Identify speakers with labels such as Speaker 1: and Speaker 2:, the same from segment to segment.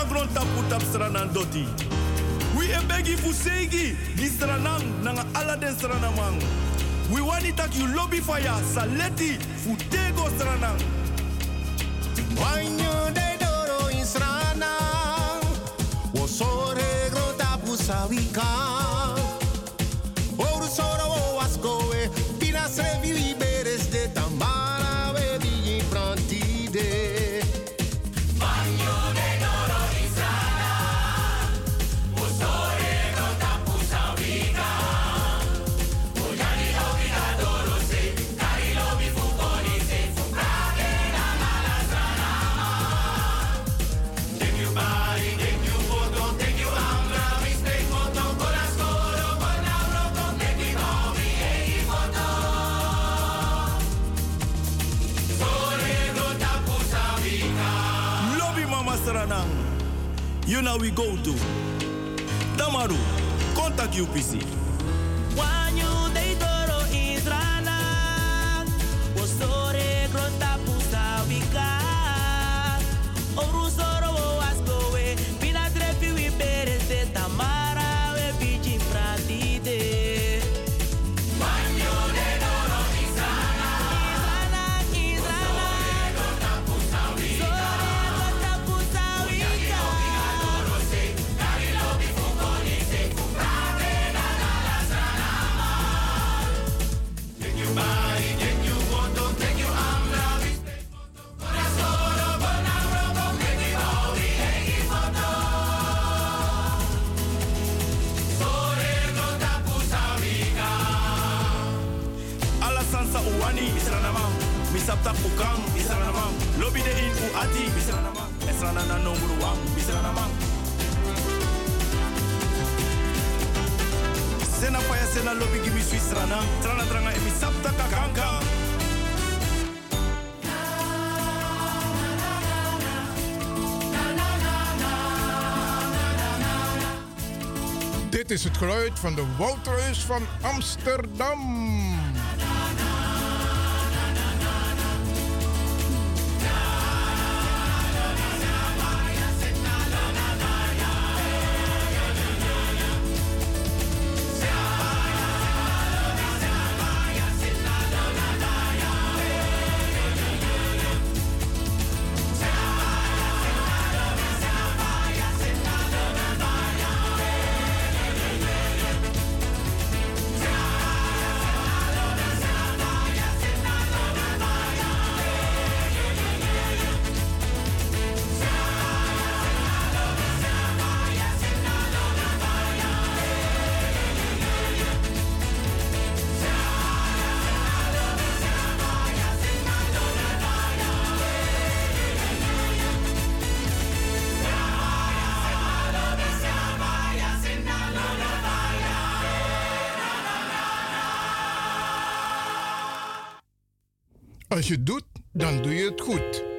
Speaker 1: agron tapu tap stranan doti. We e begi fu segi, di stranang nanga ala den stranamang. We wani tak you lobby fire, saleti fu tego stranang.
Speaker 2: Wanyo de doro in stranang,
Speaker 1: You we go to. Damaru, contact UPC.
Speaker 3: Is het geluid van de Woudreus van Amsterdam. Als je doet, dan doe je het goed.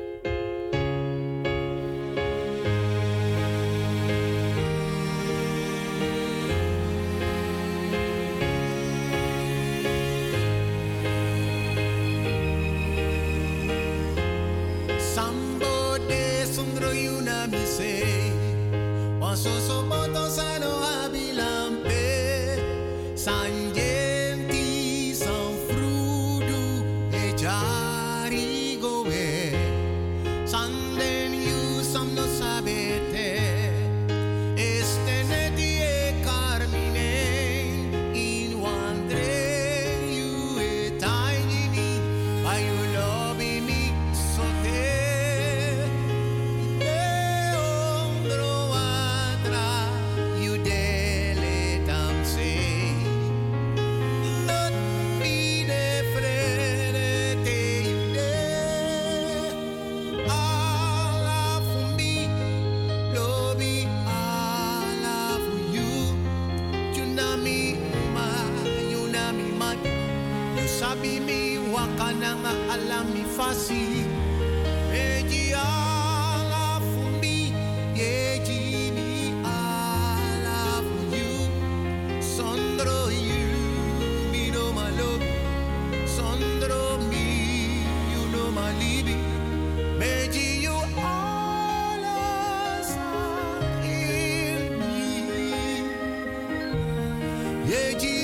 Speaker 3: jedí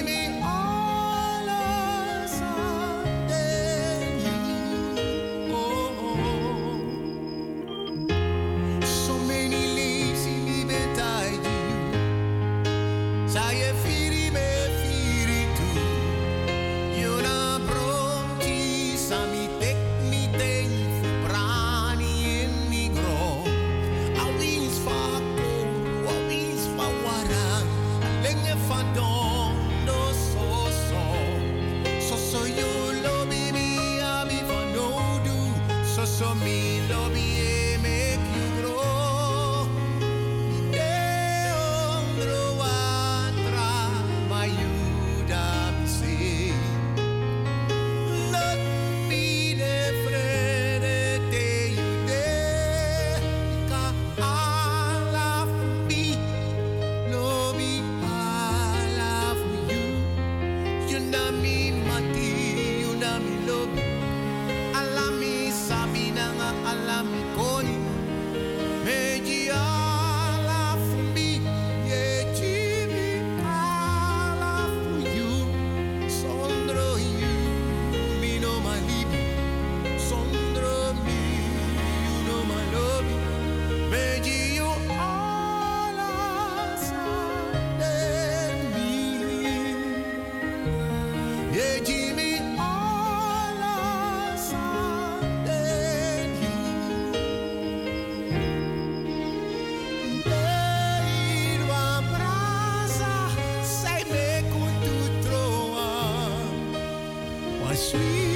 Speaker 3: sweet.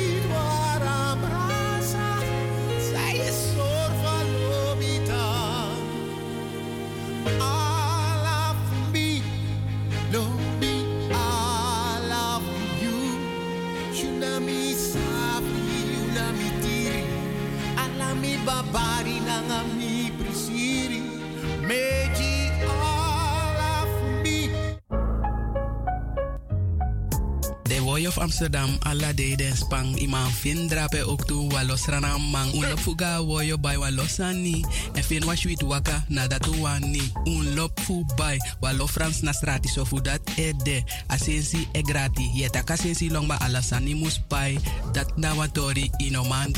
Speaker 4: Amsterdam alla de den spang iman fin drape ook walos rana mang un lop fuga woyo by walosani en fin wa sweet waka na dat wani un lop fu by walo frans na strati so fu dat ede asensi e grati yeta kasensi long ba alasani mus pai dat na watori ino man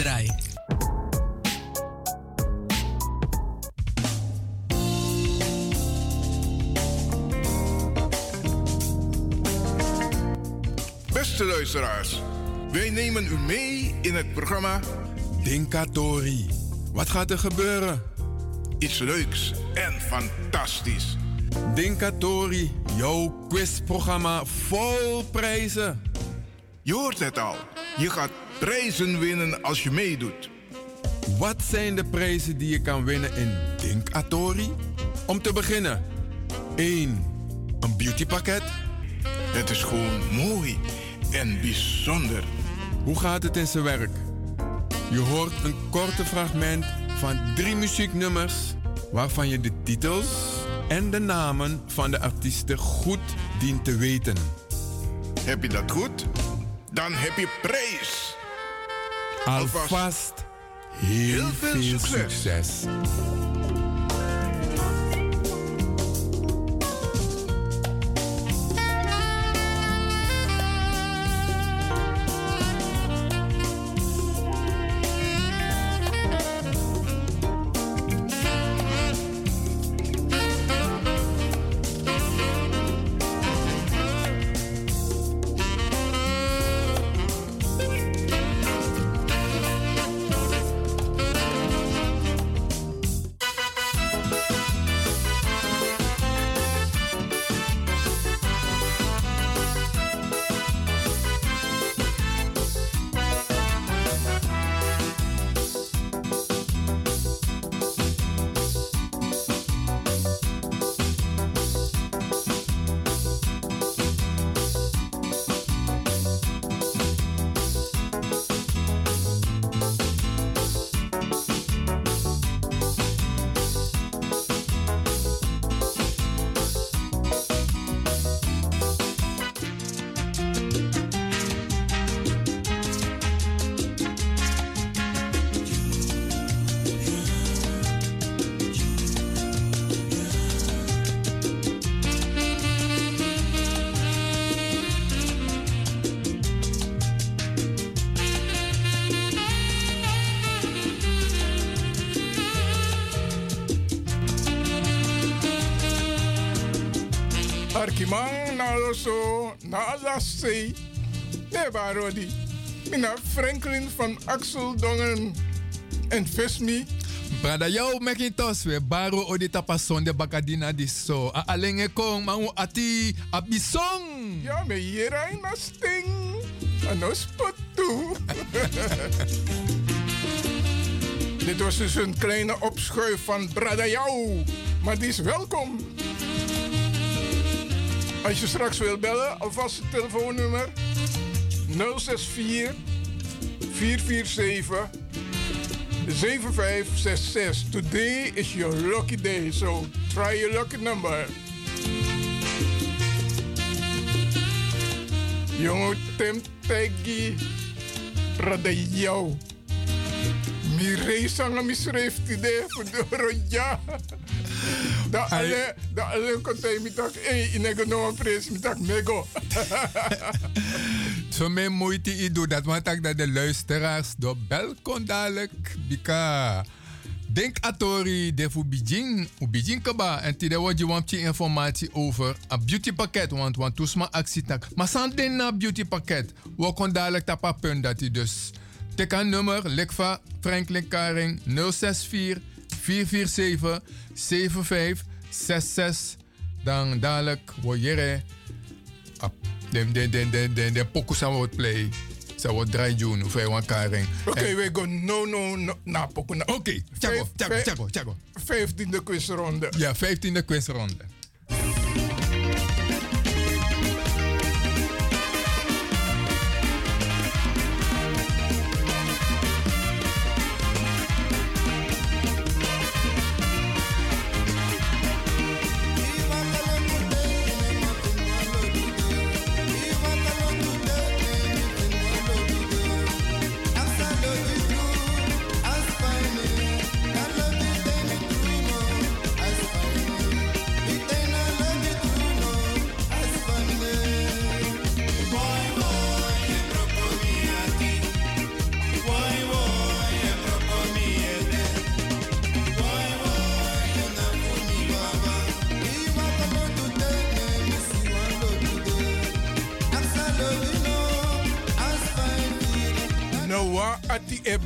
Speaker 5: Beste luisteraars, wij nemen u mee in het programma Dinkatori. Wat gaat er gebeuren? Iets leuks en fantastisch. Dinkatori, jouw quizprogramma vol prijzen. Je hoort het al, je gaat prijzen winnen als je meedoet. Wat zijn de prijzen die je kan winnen in Dinkatori? Om te beginnen, 1. Een beautypakket. Het is gewoon mooi en bijzonder. Hoe gaat het in zijn werk? Je hoort een korte fragment van drie muzieknummers waarvan je de titels en de namen van de artiesten goed dient te weten. Heb je dat goed? Dan heb je prijs. Alvast heel, veel, succes.
Speaker 6: Na say de barodi. Mina Franklin van Axel Dongen en Vesmi.
Speaker 7: Brada jou mekintos we baro odi tapason de bakadina di so. A alenge kong mangu ati abisong.
Speaker 6: Ja me yera in na sting. Ano spot tu. Dit was dus een kleine opschuif van Bradajau. Maar die is welkom. Als je straks wil bellen, alvast het telefoonnummer 064 447 7566. Today is your lucky day, so try your lucky number. Jongen, Tim Teggy Radayau. Mi mi schreef idee voor de ja. Da alle, da kontei mi tak, eh, inego no pres mi tak mego.
Speaker 5: Zo meer moeite i doe dat, want ik dat de luisteraars door bel kon dadelijk. Bika. Denk atori de fu bijing, u bijing kaba. En tide wat je want informatie over een beauty pakket. Want want toesma actie tak. Maar san den na beauty pakket. We kon dadelijk tapa punt dat hij dus. Teka nummer, Likva Franklin Karing 064 447 7566. Dan dadelijk wo jere. De, de, de, de, de, de pokus aan wordt play. Ze wordt draai doen, of hij want Karing.
Speaker 6: Oké, we gaan no, no, no, na na-
Speaker 5: Oké, tjago, tjago,
Speaker 6: Vijf-
Speaker 5: tjago, tjago.
Speaker 6: Vijftiende quizronde.
Speaker 5: Ja, 15e quizronde.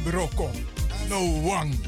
Speaker 6: Broko. No one.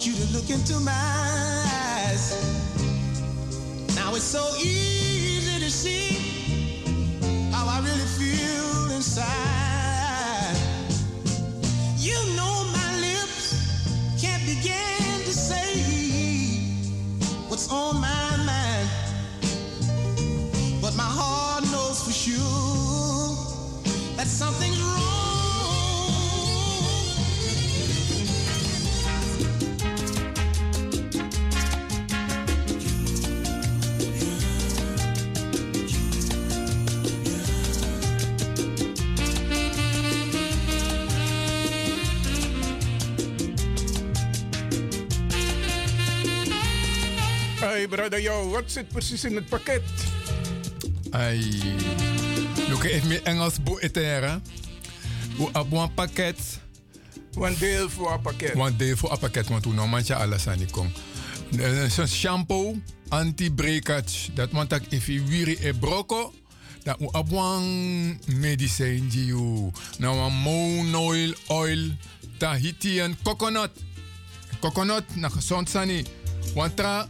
Speaker 3: Want you to look into my eyes. Now it's so easy
Speaker 6: Brother, yo, wat zit precies in het pakket?
Speaker 5: Ai. Look, even meer Engels boe etera. Hoe op een pakket.
Speaker 6: Een deel voor een pakket.
Speaker 5: Want deel voor een pakket, want toen nog mancha alles aan die kom. Zo'n shampoo, anti-breakage. Dat want ik even wiri e broko. Dat u op een medicijn die u. Nou een moon oil, oil, Tahiti en coconut. Coconut, na gezond sani. Want tra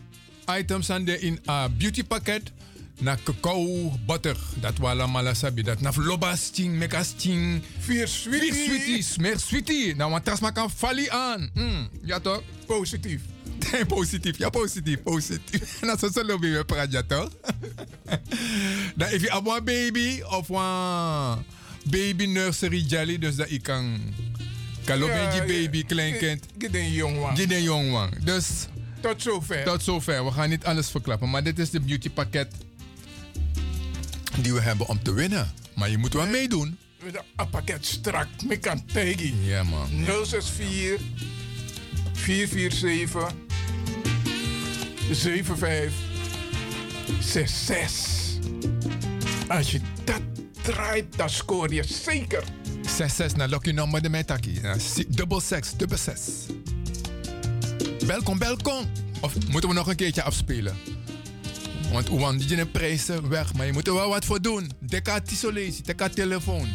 Speaker 5: items aan de in a beauty pakket. Na cacao butter. Dat wala malasabi. Dat na lobasting, mekasting.
Speaker 6: Vier
Speaker 5: Vier
Speaker 6: sweeties.
Speaker 5: sweeties, meer sweetie. Nou, want tras maar kan fali aan. Mm, ja toch?
Speaker 6: Positief.
Speaker 5: positief, ja, positief, positief. En als ze lobby we praten, toch? Dan if je een baby of een baby nursery jelly, dus dat ik kan. Kan lopen
Speaker 6: Ja,
Speaker 5: je
Speaker 6: ja.
Speaker 5: baby, kleinkind.
Speaker 6: Gid een jongen.
Speaker 5: Gid een jongwang. Dus
Speaker 6: Tot zover.
Speaker 5: tot zover. We gaan niet alles verklappen, maar dit is de beautypakket die we hebben om te winnen. Maar je moet wel meedoen.
Speaker 6: Een pakket strak. Ik kan tegen.
Speaker 5: Ja, man.
Speaker 6: 064 447 75 66. Als je dat draait, dan scoor je zeker.
Speaker 5: 6-6 naar Lucky Number de Metaki. Dubbel 6, dubbel 6. Welkom, welkom. Of moeten we nog een keertje afspelen? Want Oewan, die prijzen weg, maar je moet er wel wat voor doen. Deka tisolesi, deka telefoon.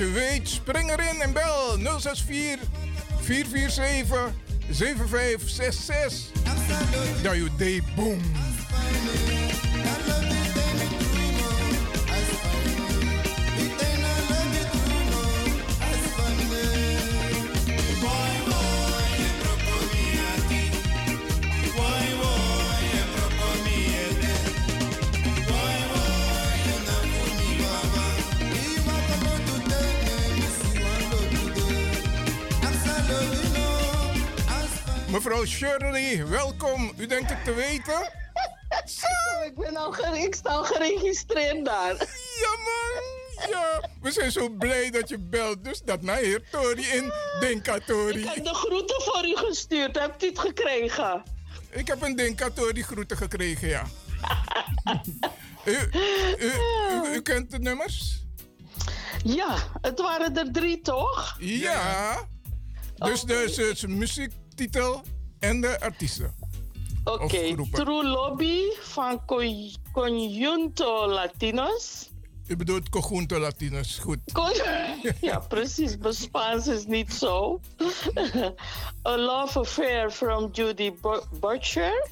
Speaker 6: Je weet, spring erin en bel 064 447 7566. Dat je day boom. Mevrouw Shirley, welkom. U denkt het te weten?
Speaker 8: Ik, ben al ik sta al geregistreerd daar.
Speaker 6: Ja, man. Ja, we zijn zo blij dat je belt. Dus dat naar heer Tori in Denkatori.
Speaker 8: Ik heb de groeten voor u gestuurd. Hebt u het gekregen?
Speaker 6: Ik heb een Denkatori groeten gekregen, ja. u, u, u, u kent de nummers?
Speaker 8: Ja, het waren er drie, toch?
Speaker 6: Ja. Dus de dus, dus muziektitel en de artiesten.
Speaker 8: Oké,
Speaker 6: groepen.
Speaker 8: True Lobby van Con- Conjunto Latinos.
Speaker 6: U bedoelt Conjunto Latinos, goed.
Speaker 8: Con- ja, precies. Mijn Spaans is niet zo. A Love Affair from Judy Bu- Butcher.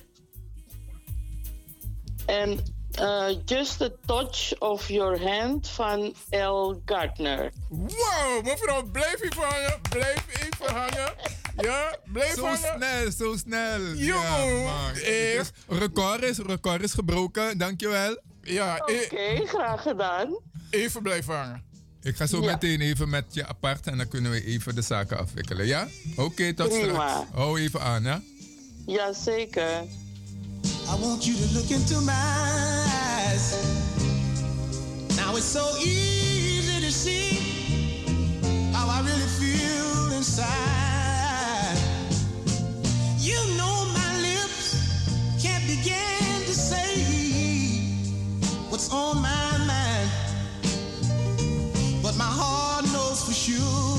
Speaker 8: En eh, Just a Touch of Your Hand van L. Gardner.
Speaker 6: Wow, mevrouw, blijf even hangen. Blijf even hangen. Ja, blijf
Speaker 5: Zo
Speaker 6: hangen.
Speaker 5: snel, zo snel.
Speaker 6: Jongen, eh.
Speaker 5: Dus record, is, record is gebroken, dankjewel.
Speaker 6: Ja,
Speaker 8: Oké,
Speaker 6: e-
Speaker 8: graag gedaan.
Speaker 6: even blijven hangen.
Speaker 5: Ik ga zo
Speaker 8: Ja.
Speaker 5: meteen even met je apart en dan kunnen we even de zaken afwikkelen, ja? Oké, tot
Speaker 8: Prima.
Speaker 5: straks. Hou even aan, ja?
Speaker 8: Jazeker.
Speaker 3: I want you to look into my eyes. Now it's so easy to see how I really feel inside. Begin to say what's on my mind, but my heart knows for sure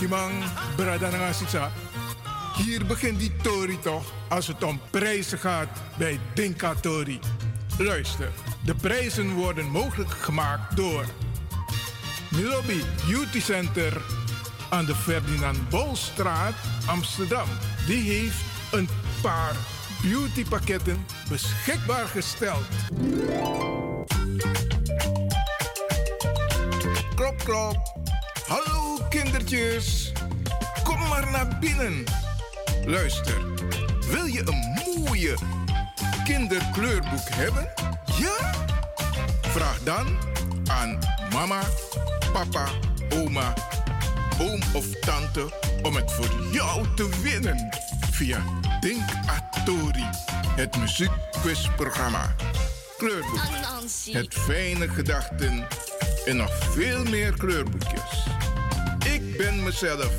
Speaker 6: Arkimang, Bradananga. Hier begint die Tori toch als het om prijzen gaat bij Dinka Tori. Luister, de prijzen worden mogelijk gemaakt door Milobi Beauty Center aan de Ferdinand Bolstraat, Amsterdam. Die heeft een paar beautypakketten beschikbaar gesteld. Klop, klop. Kom maar naar binnen. Luister, wil je een mooie kinderkleurboek hebben? Ja? Vraag dan aan mama, papa, oma, oom of tante om het voor jou te winnen via Dink Atori, het muziekquizprogramma. Kleurboek, het fijne gedachten en nog veel meer kleurboekjes. Ben mezelf.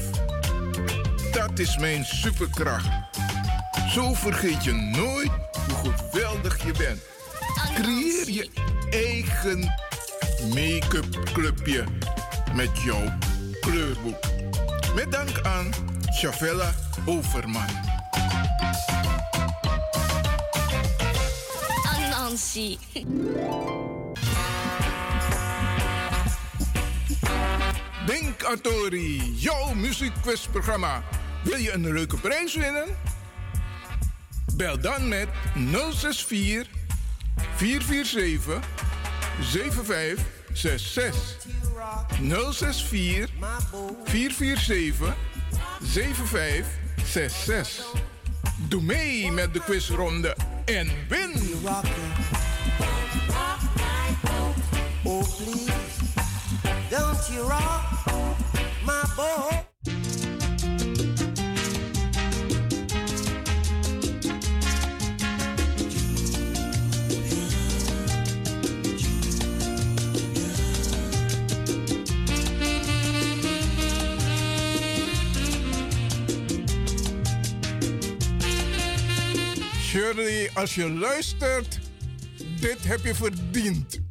Speaker 6: Dat is mijn superkracht. Zo vergeet je nooit hoe geweldig je bent. Creëer je eigen make-up clubje met jouw kleurboek. Met dank aan Chavella Overman.
Speaker 9: Anansi.
Speaker 6: Denk Atori, jouw muziekquizprogramma. Wil je een leuke prijs winnen? Bel dan met 064 447 7566. 064 447 7566. Doe mee met de quizronde en win!
Speaker 3: Oh, don't you rock my boat.
Speaker 6: Shirley, als je luistert, dit heb je verdiend.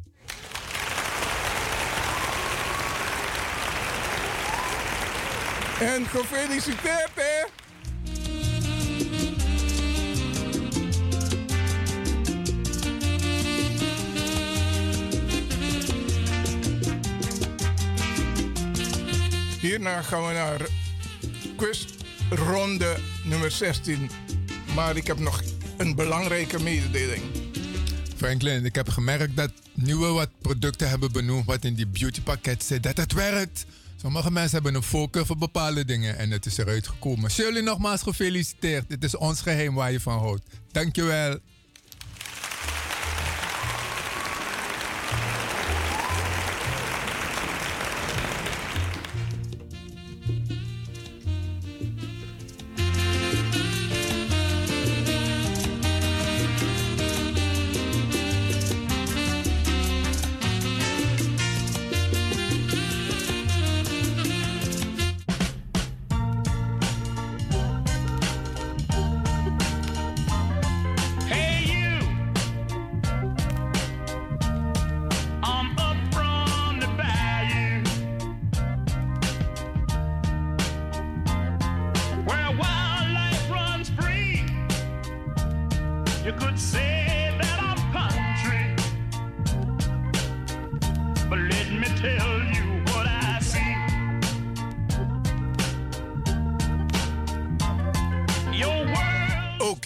Speaker 6: En gefeliciteerd, hè? Hierna gaan we naar quizronde nummer 16. Maar ik heb nog een belangrijke mededeling.
Speaker 5: Franklin, ik heb gemerkt dat nu we wat producten hebben benoemd wat in die beautypakket zit, dat het werkt. Sommige mensen hebben een voorkeur voor bepaalde dingen en het is eruit gekomen. Shirley, nogmaals gefeliciteerd. Dit is ons geheim waar je van houdt. Dankjewel.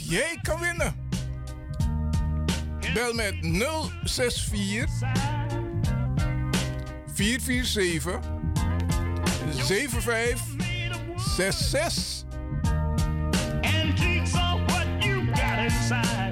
Speaker 6: Jij kan winnen. Bel met 064 447 7566.
Speaker 10: Antiques are what you got inside.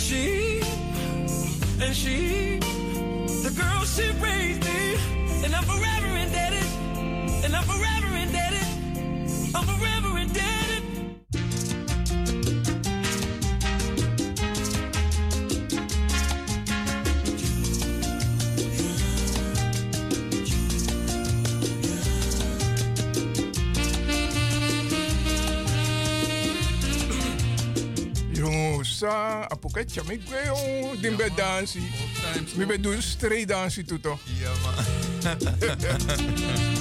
Speaker 11: She, and she, the girl she raised me, and I'm forever
Speaker 6: sa, apoket, ja, ik weet yo, din be dansi. Mi be doen straight dansi tuto.
Speaker 5: Ja, man.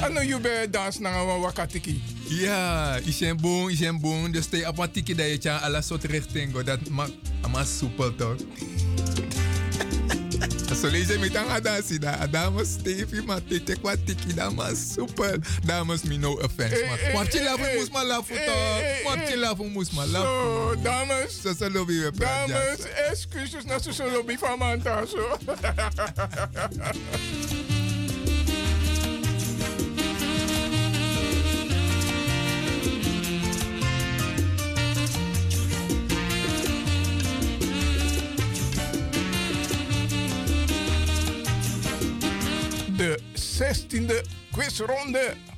Speaker 6: Ano you be dans na wakatiki?
Speaker 5: Ja, isen boom, isen boom. Dus te op een tiki dat je tja alle soort richting. Dat maakt ama soepel toch? Lees je met een adansi da. Dames Stevie, maar te te kwa tiki da maar soepel. Dames me no offense.
Speaker 6: Eh,
Speaker 5: Maar wat je lafu moest maar lafu toch? Wat je lafu moest maar lafu.
Speaker 6: Zo, dames.
Speaker 5: Zo zo lobby we praten.
Speaker 6: Dames, excuses na zo zo lobby van Manta. Zo. 16e quizronde.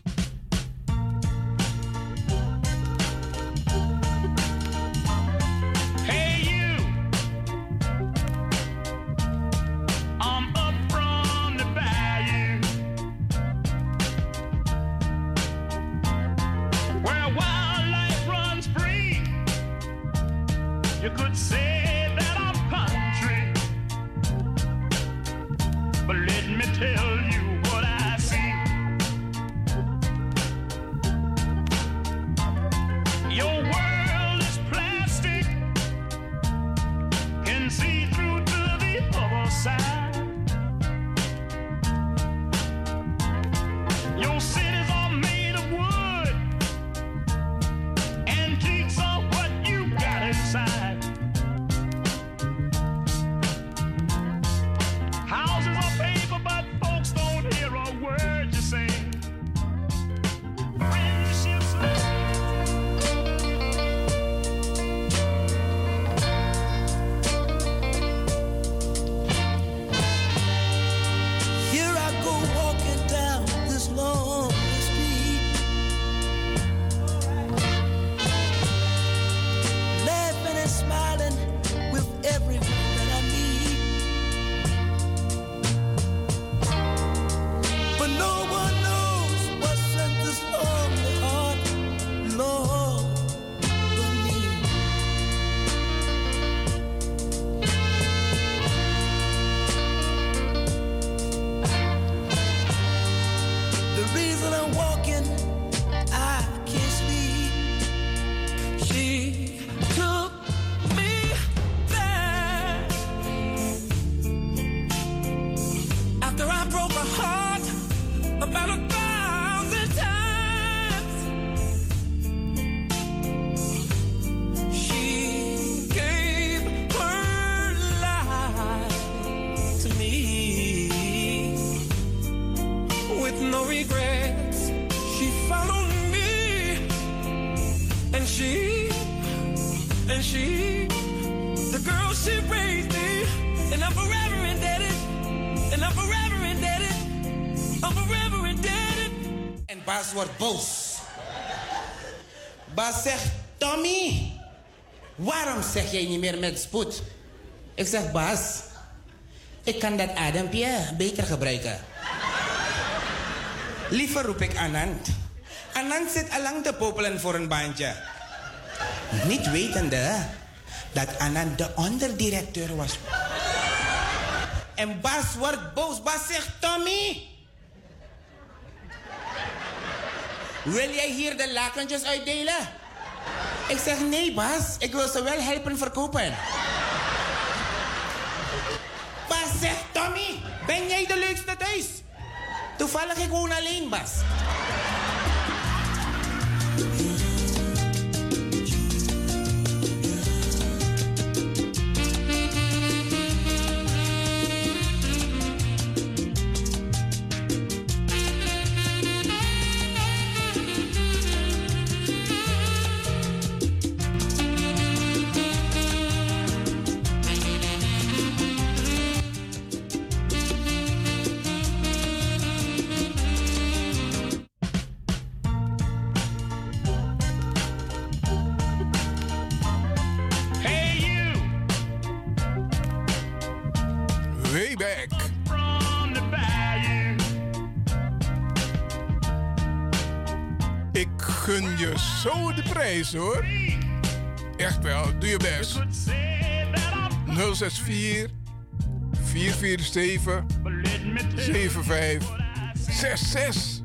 Speaker 11: Regrets. She followed me, and she, and she, the girl she raised me, and I'm forever indebted, and I'm forever indebted, I'm forever indebted.
Speaker 12: En Bas wordt boos. Bas zegt, Tommy, waarom zeg jij niet meer met spoed? Ik zeg, Bas, ik kan dat adempje beter gebruiken. Liever roep ik Anand. Anand zit allang te popelen voor een baantje. Niet wetende dat Anand de onderdirecteur was. En Bas wordt boos. Bas zegt, Tommy, Wil jij hier de lakentjes uitdelen? Ik zeg nee, Bas. Ik wil ze wel helpen verkopen. Bas zegt Tommy, ben jij de leukste thuis? Toevallig ik woon alleen, Bas.
Speaker 6: Ik gun je zo de prijs hoor. Echt wel, doe je best. 064 447
Speaker 13: 66.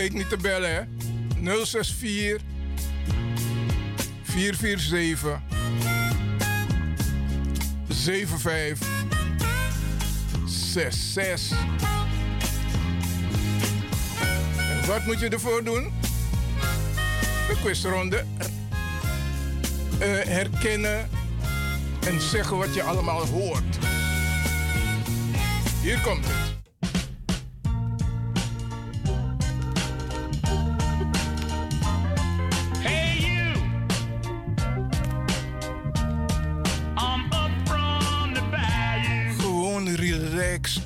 Speaker 6: vergeet niet te bellen, hè. 064 447 7566. En wat moet je ervoor doen? De quizronde. Eh, herkennen en zeggen wat je allemaal hoort. Hier komt het.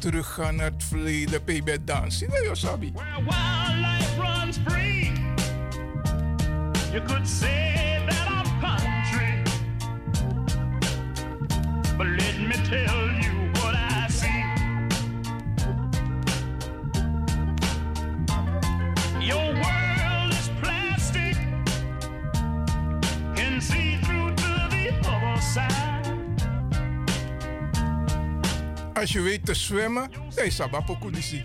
Speaker 6: terug gaan naar het verleden, baby Dance. Zie je, Sabi?
Speaker 10: Where wildlife runs free, you could say
Speaker 6: Als je weet te zwemmen, hey, sabapoku disi.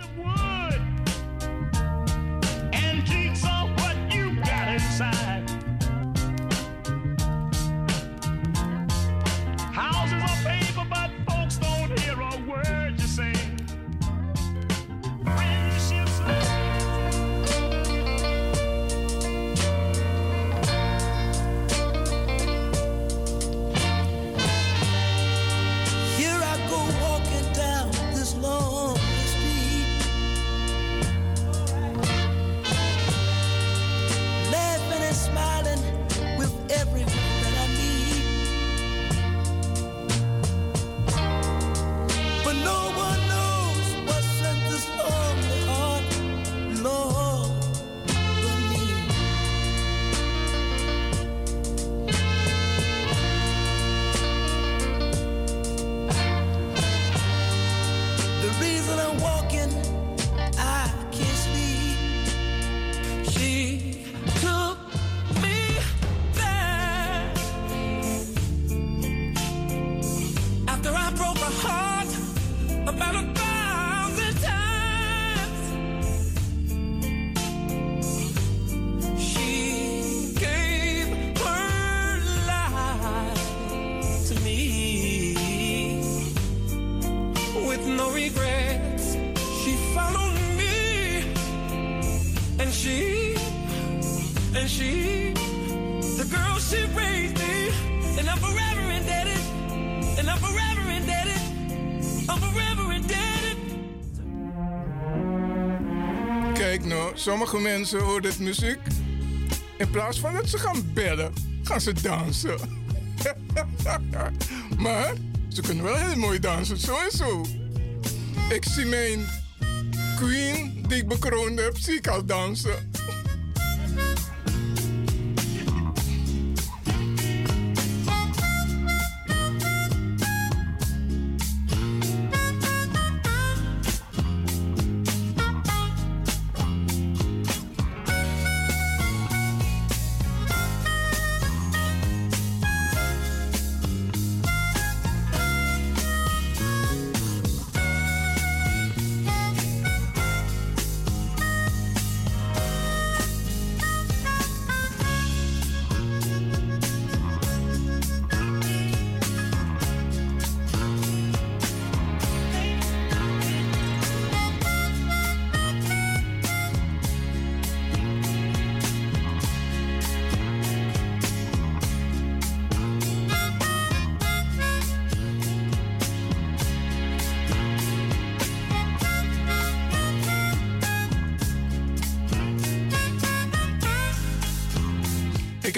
Speaker 6: Sommige mensen horen dit muziek. In plaats van dat ze gaan bellen, gaan ze dansen. maar ze kunnen wel heel mooi dansen, zo. Ik zie mijn queen die ik bekroond heb, zie ik al dansen.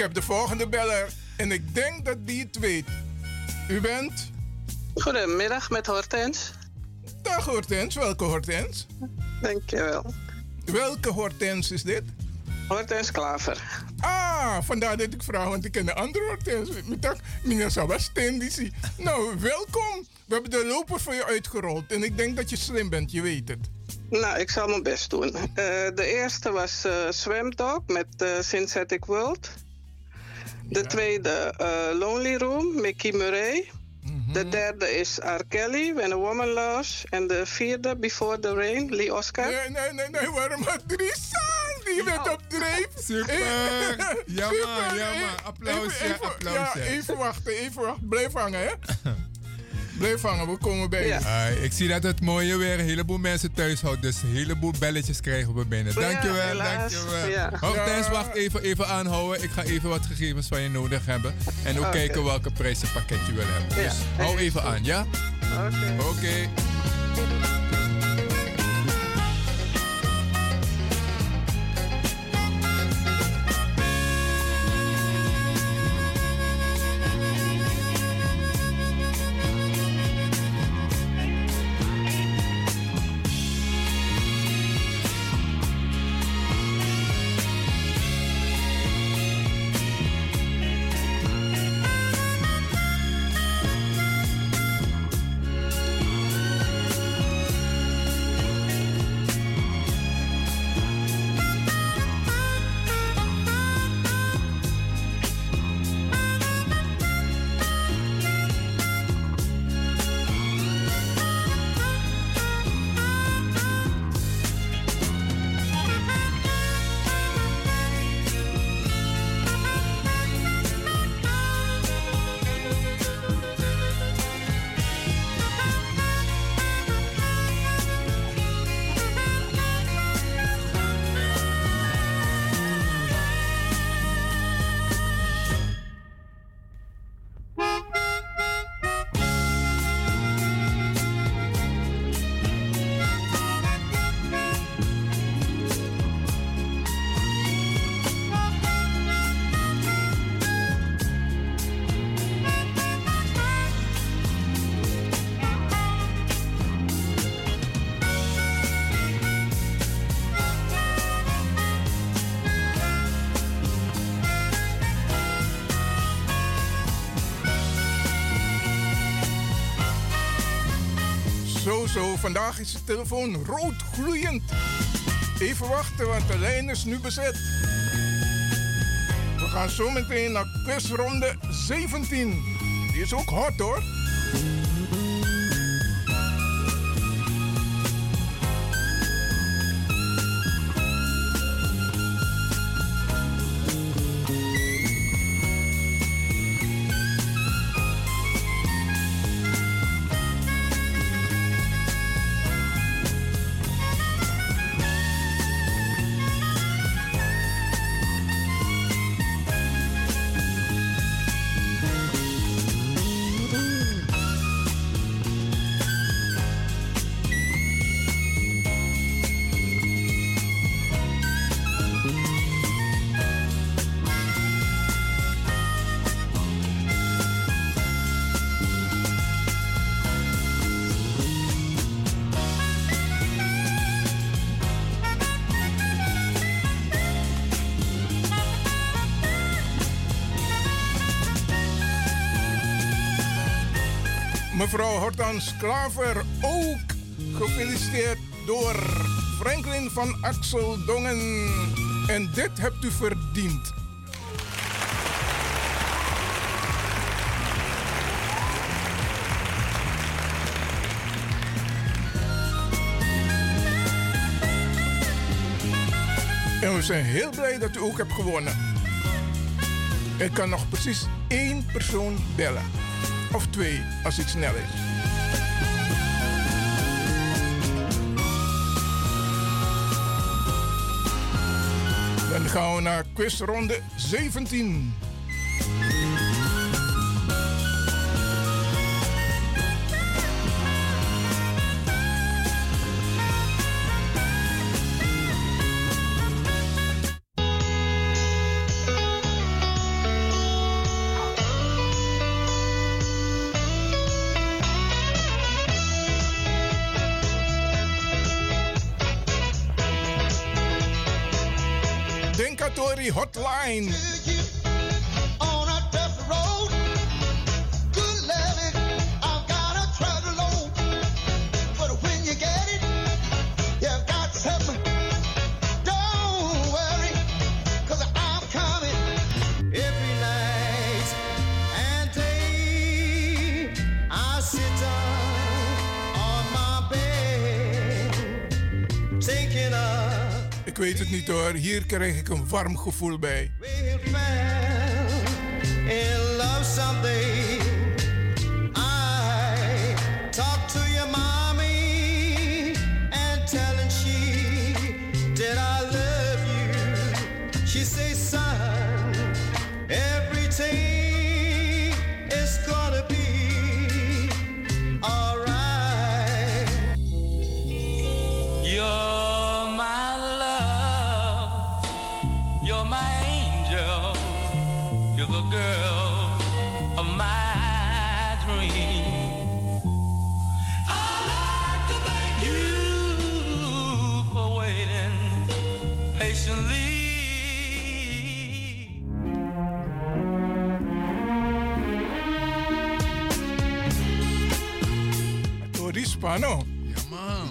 Speaker 6: Heb de volgende beller en ik denk dat die het weet. U bent?
Speaker 14: Goedemiddag met Hortens.
Speaker 6: Dag Hortens, welke Hortens?
Speaker 14: Dankjewel.
Speaker 6: Welke Hortens is dit?
Speaker 14: Hortens Klaver.
Speaker 6: Ah, vandaar dat ik vraag, want ik ken de andere Hortens. Met dat, meneer Sabastendisi. Nou, welkom. We hebben de loper voor je uitgerold en ik denk dat je slim bent, je weet het.
Speaker 14: Nou, ik zal mijn best doen. Eh, de eerste was eh Swamdog met eh, Synthetic World. De tweede eh, Lonely Room, Mickey Murray.
Speaker 6: Mhm.
Speaker 14: De derde is R. Kelly, When a Woman Loves. En de vierde, Before the Rain, Lee Oscar.
Speaker 6: Nee, nee, nee, nee, waarom had drie songs? Die bent op dreef.
Speaker 5: Super. Ja, man, ja, man. Applausje,
Speaker 6: Even, even,
Speaker 5: applausje.
Speaker 6: Ja, even wachten, even wachten. Blijf hangen, hè? Blijf hangen, we komen bij je.
Speaker 5: Ah, ik zie dat het mooie weer een heleboel mensen thuis houdt. Dus een heleboel belletjes krijgen we binnen.
Speaker 14: Ja,
Speaker 5: Dankjewel,
Speaker 14: helaas.
Speaker 5: dankjewel.
Speaker 14: Ja. Ja.
Speaker 5: wacht even, even aanhouden. Ik ga even wat gegevens van je nodig hebben. En ook kijken welke prijzenpakket je wil hebben.
Speaker 14: Ja,
Speaker 5: Dus hou
Speaker 14: even
Speaker 5: aan, ja?
Speaker 14: Oké.
Speaker 5: Oké.
Speaker 15: Zo. Vandaag is de telefoon rood gloeiend. Even wachten, want de lijn is nu bezet. We gaan zo meteen naar quizronde 17. Die is ook hot hoor. Hortans Klaver ook gefeliciteerd door Franklin van Axel Dongen. En dit hebt u verdiend. En we zijn heel blij dat u ook hebt gewonnen. Ik kan nog precies één persoon bellen. Of twee, als het snel is. Gaan we naar quizronde 17. Hotline. Niet hier krijg ik een warm gevoel bij. Torispa, no?
Speaker 5: Ja, man.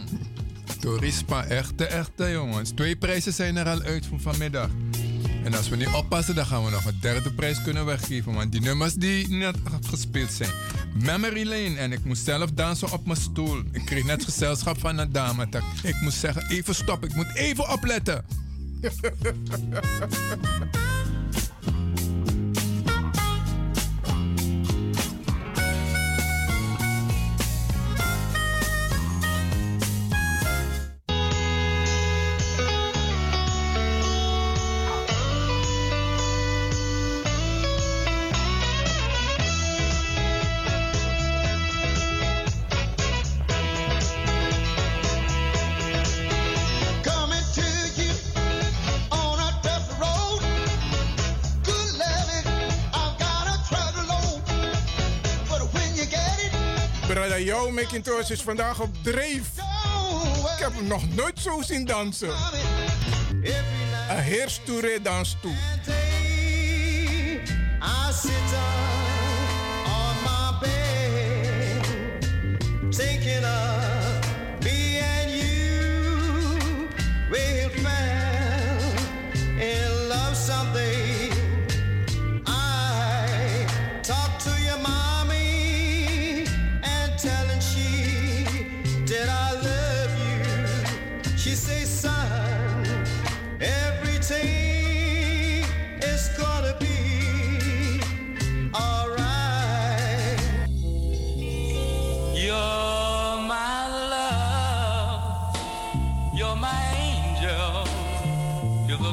Speaker 5: Torispa, echte, echte jongens. Twee prijzen zijn er al uit van vanmiddag. En als we niet oppassen, dan gaan we nog een derde prijs kunnen weggeven. Want die nummers die net gespeeld zijn. Memory Lane. En ik moest zelf dansen op mijn stoel. Ik kreeg net gezelschap van een dame. Dat ik moest zeggen, even stop. Ik moet even opletten.
Speaker 15: Macintosh is vandaag op dreef. Ik heb hem nog nooit zo zien dansen. Een heer Touré dans toe.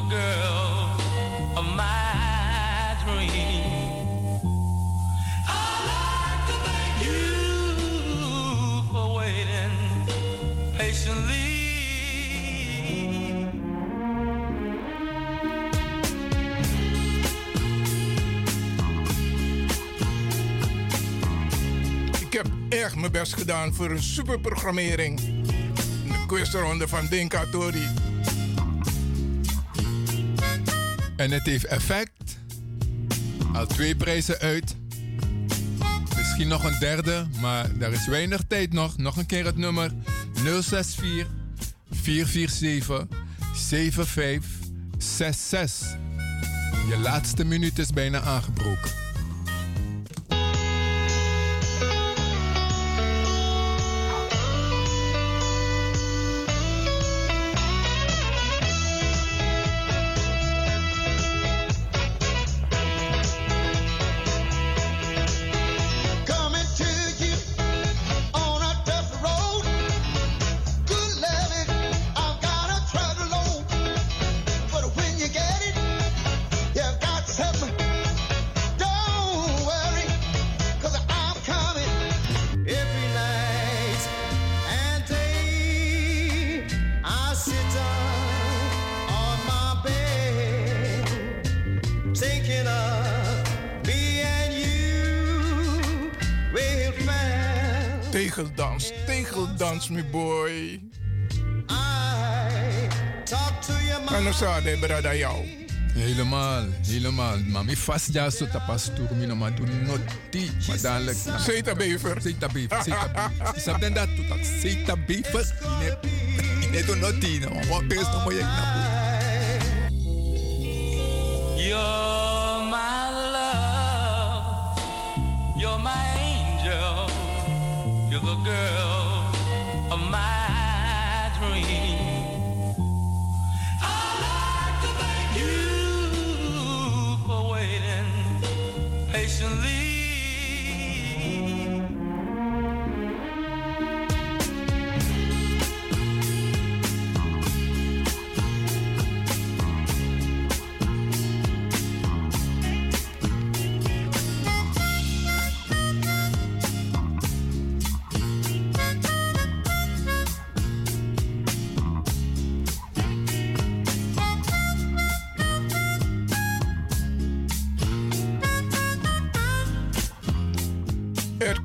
Speaker 11: Girl
Speaker 6: mijn best gedaan voor een superprogrammering. De quizronde van Dinka Tori.
Speaker 5: En het heeft effect. Al twee prijzen uit. Misschien nog een derde, maar er is weinig tijd nog. Nog een keer het nummer 064 447 7566. Je laatste minuut is bijna aangebroken.
Speaker 6: Tegeldans, mijn boy.
Speaker 3: talk to your mom.
Speaker 6: En dan zou de brada jou.
Speaker 5: Helemaal, helemaal. Maar mi vast ja zo tapas tour mi no ma do noti. Maar dadelijk.
Speaker 6: Zeta bever.
Speaker 5: Zeta bever, zeta bever. Isap den dat toetak. Zeta bever. Ine, ine do noti. No, wat pers no mo yek na
Speaker 11: You're my love. You're my angel. You're the girl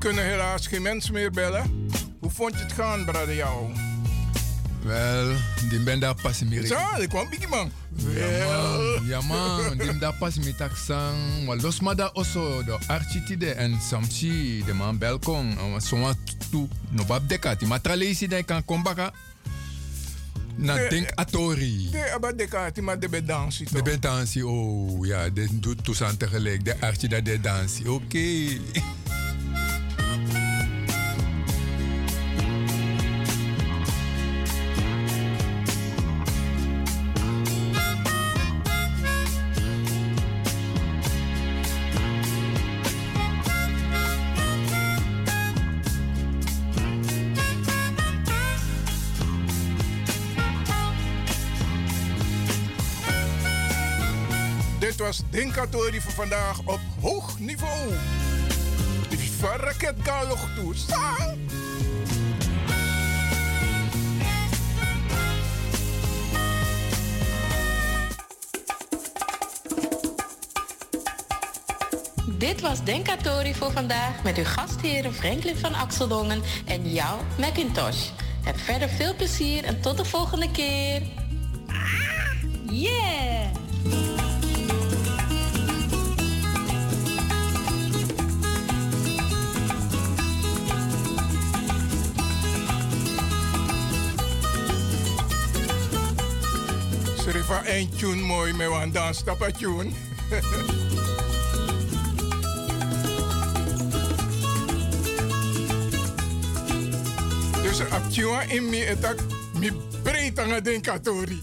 Speaker 6: kunnen helaas geen mensen meer bellen. Hoe vond je het gaan, brada jou?
Speaker 5: Wel, die ben daar pas meer.
Speaker 6: Zo, ik kwam biggie man.
Speaker 5: Ja man, ja man, die daar pas met taxang. Maar los maar daar also de architide en samchi de man belkong. Zo wat tu no bab dekati. Maar tralesi dan kan kombaka. Na
Speaker 6: Eh,
Speaker 5: denk atori.
Speaker 6: De abadekati, maar de bedansie
Speaker 5: De
Speaker 6: toch?
Speaker 5: ben dansie, oh ja, de doet toestand tegelijk. De archie dat de dansie, oké.
Speaker 6: Dit was Dinkatori voor vandaag op hoog niveau. Die van raket galog toe.
Speaker 16: Dit was Denkatori voor vandaag met uw gastheren Franklin van Axeldongen en jou, Macintosh. Heb verder veel plezier en tot de volgende keer. Yeah!
Speaker 6: Een tune mooi met een dansstappa tune. dus een tune in me etak Mi breed aan het denkatori.